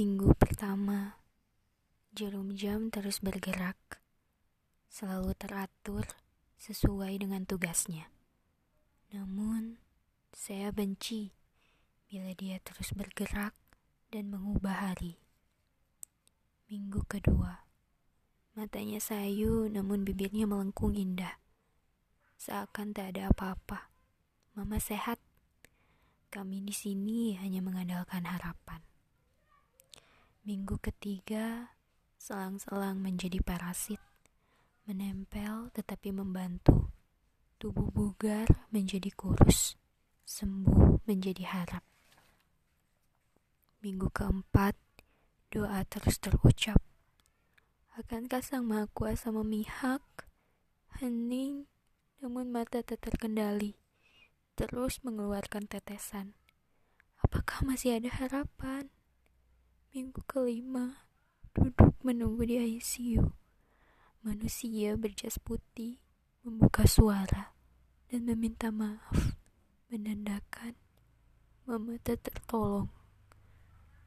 Minggu pertama, jarum jam terus bergerak, selalu teratur sesuai dengan tugasnya. Namun, saya benci bila dia terus bergerak dan mengubah hari. Minggu kedua, matanya sayu namun bibirnya melengkung indah. Seakan tak ada apa-apa. Mama sehat. Kami di sini hanya mengandalkan harapan. Minggu ketiga, selang-selang menjadi parasit, menempel tetapi membantu. Tubuh bugar menjadi kurus, sembuh menjadi harap. Minggu keempat, doa terus terucap. Akankah Sang Maha Kuasa memihak? Hening, namun mata tak terkendali, terus mengeluarkan tetesan. Apakah masih ada harapan? Minggu kelima, duduk menunggu di ICU. Manusia berjas putih membuka suara dan meminta maaf, menandakan mama tertolong.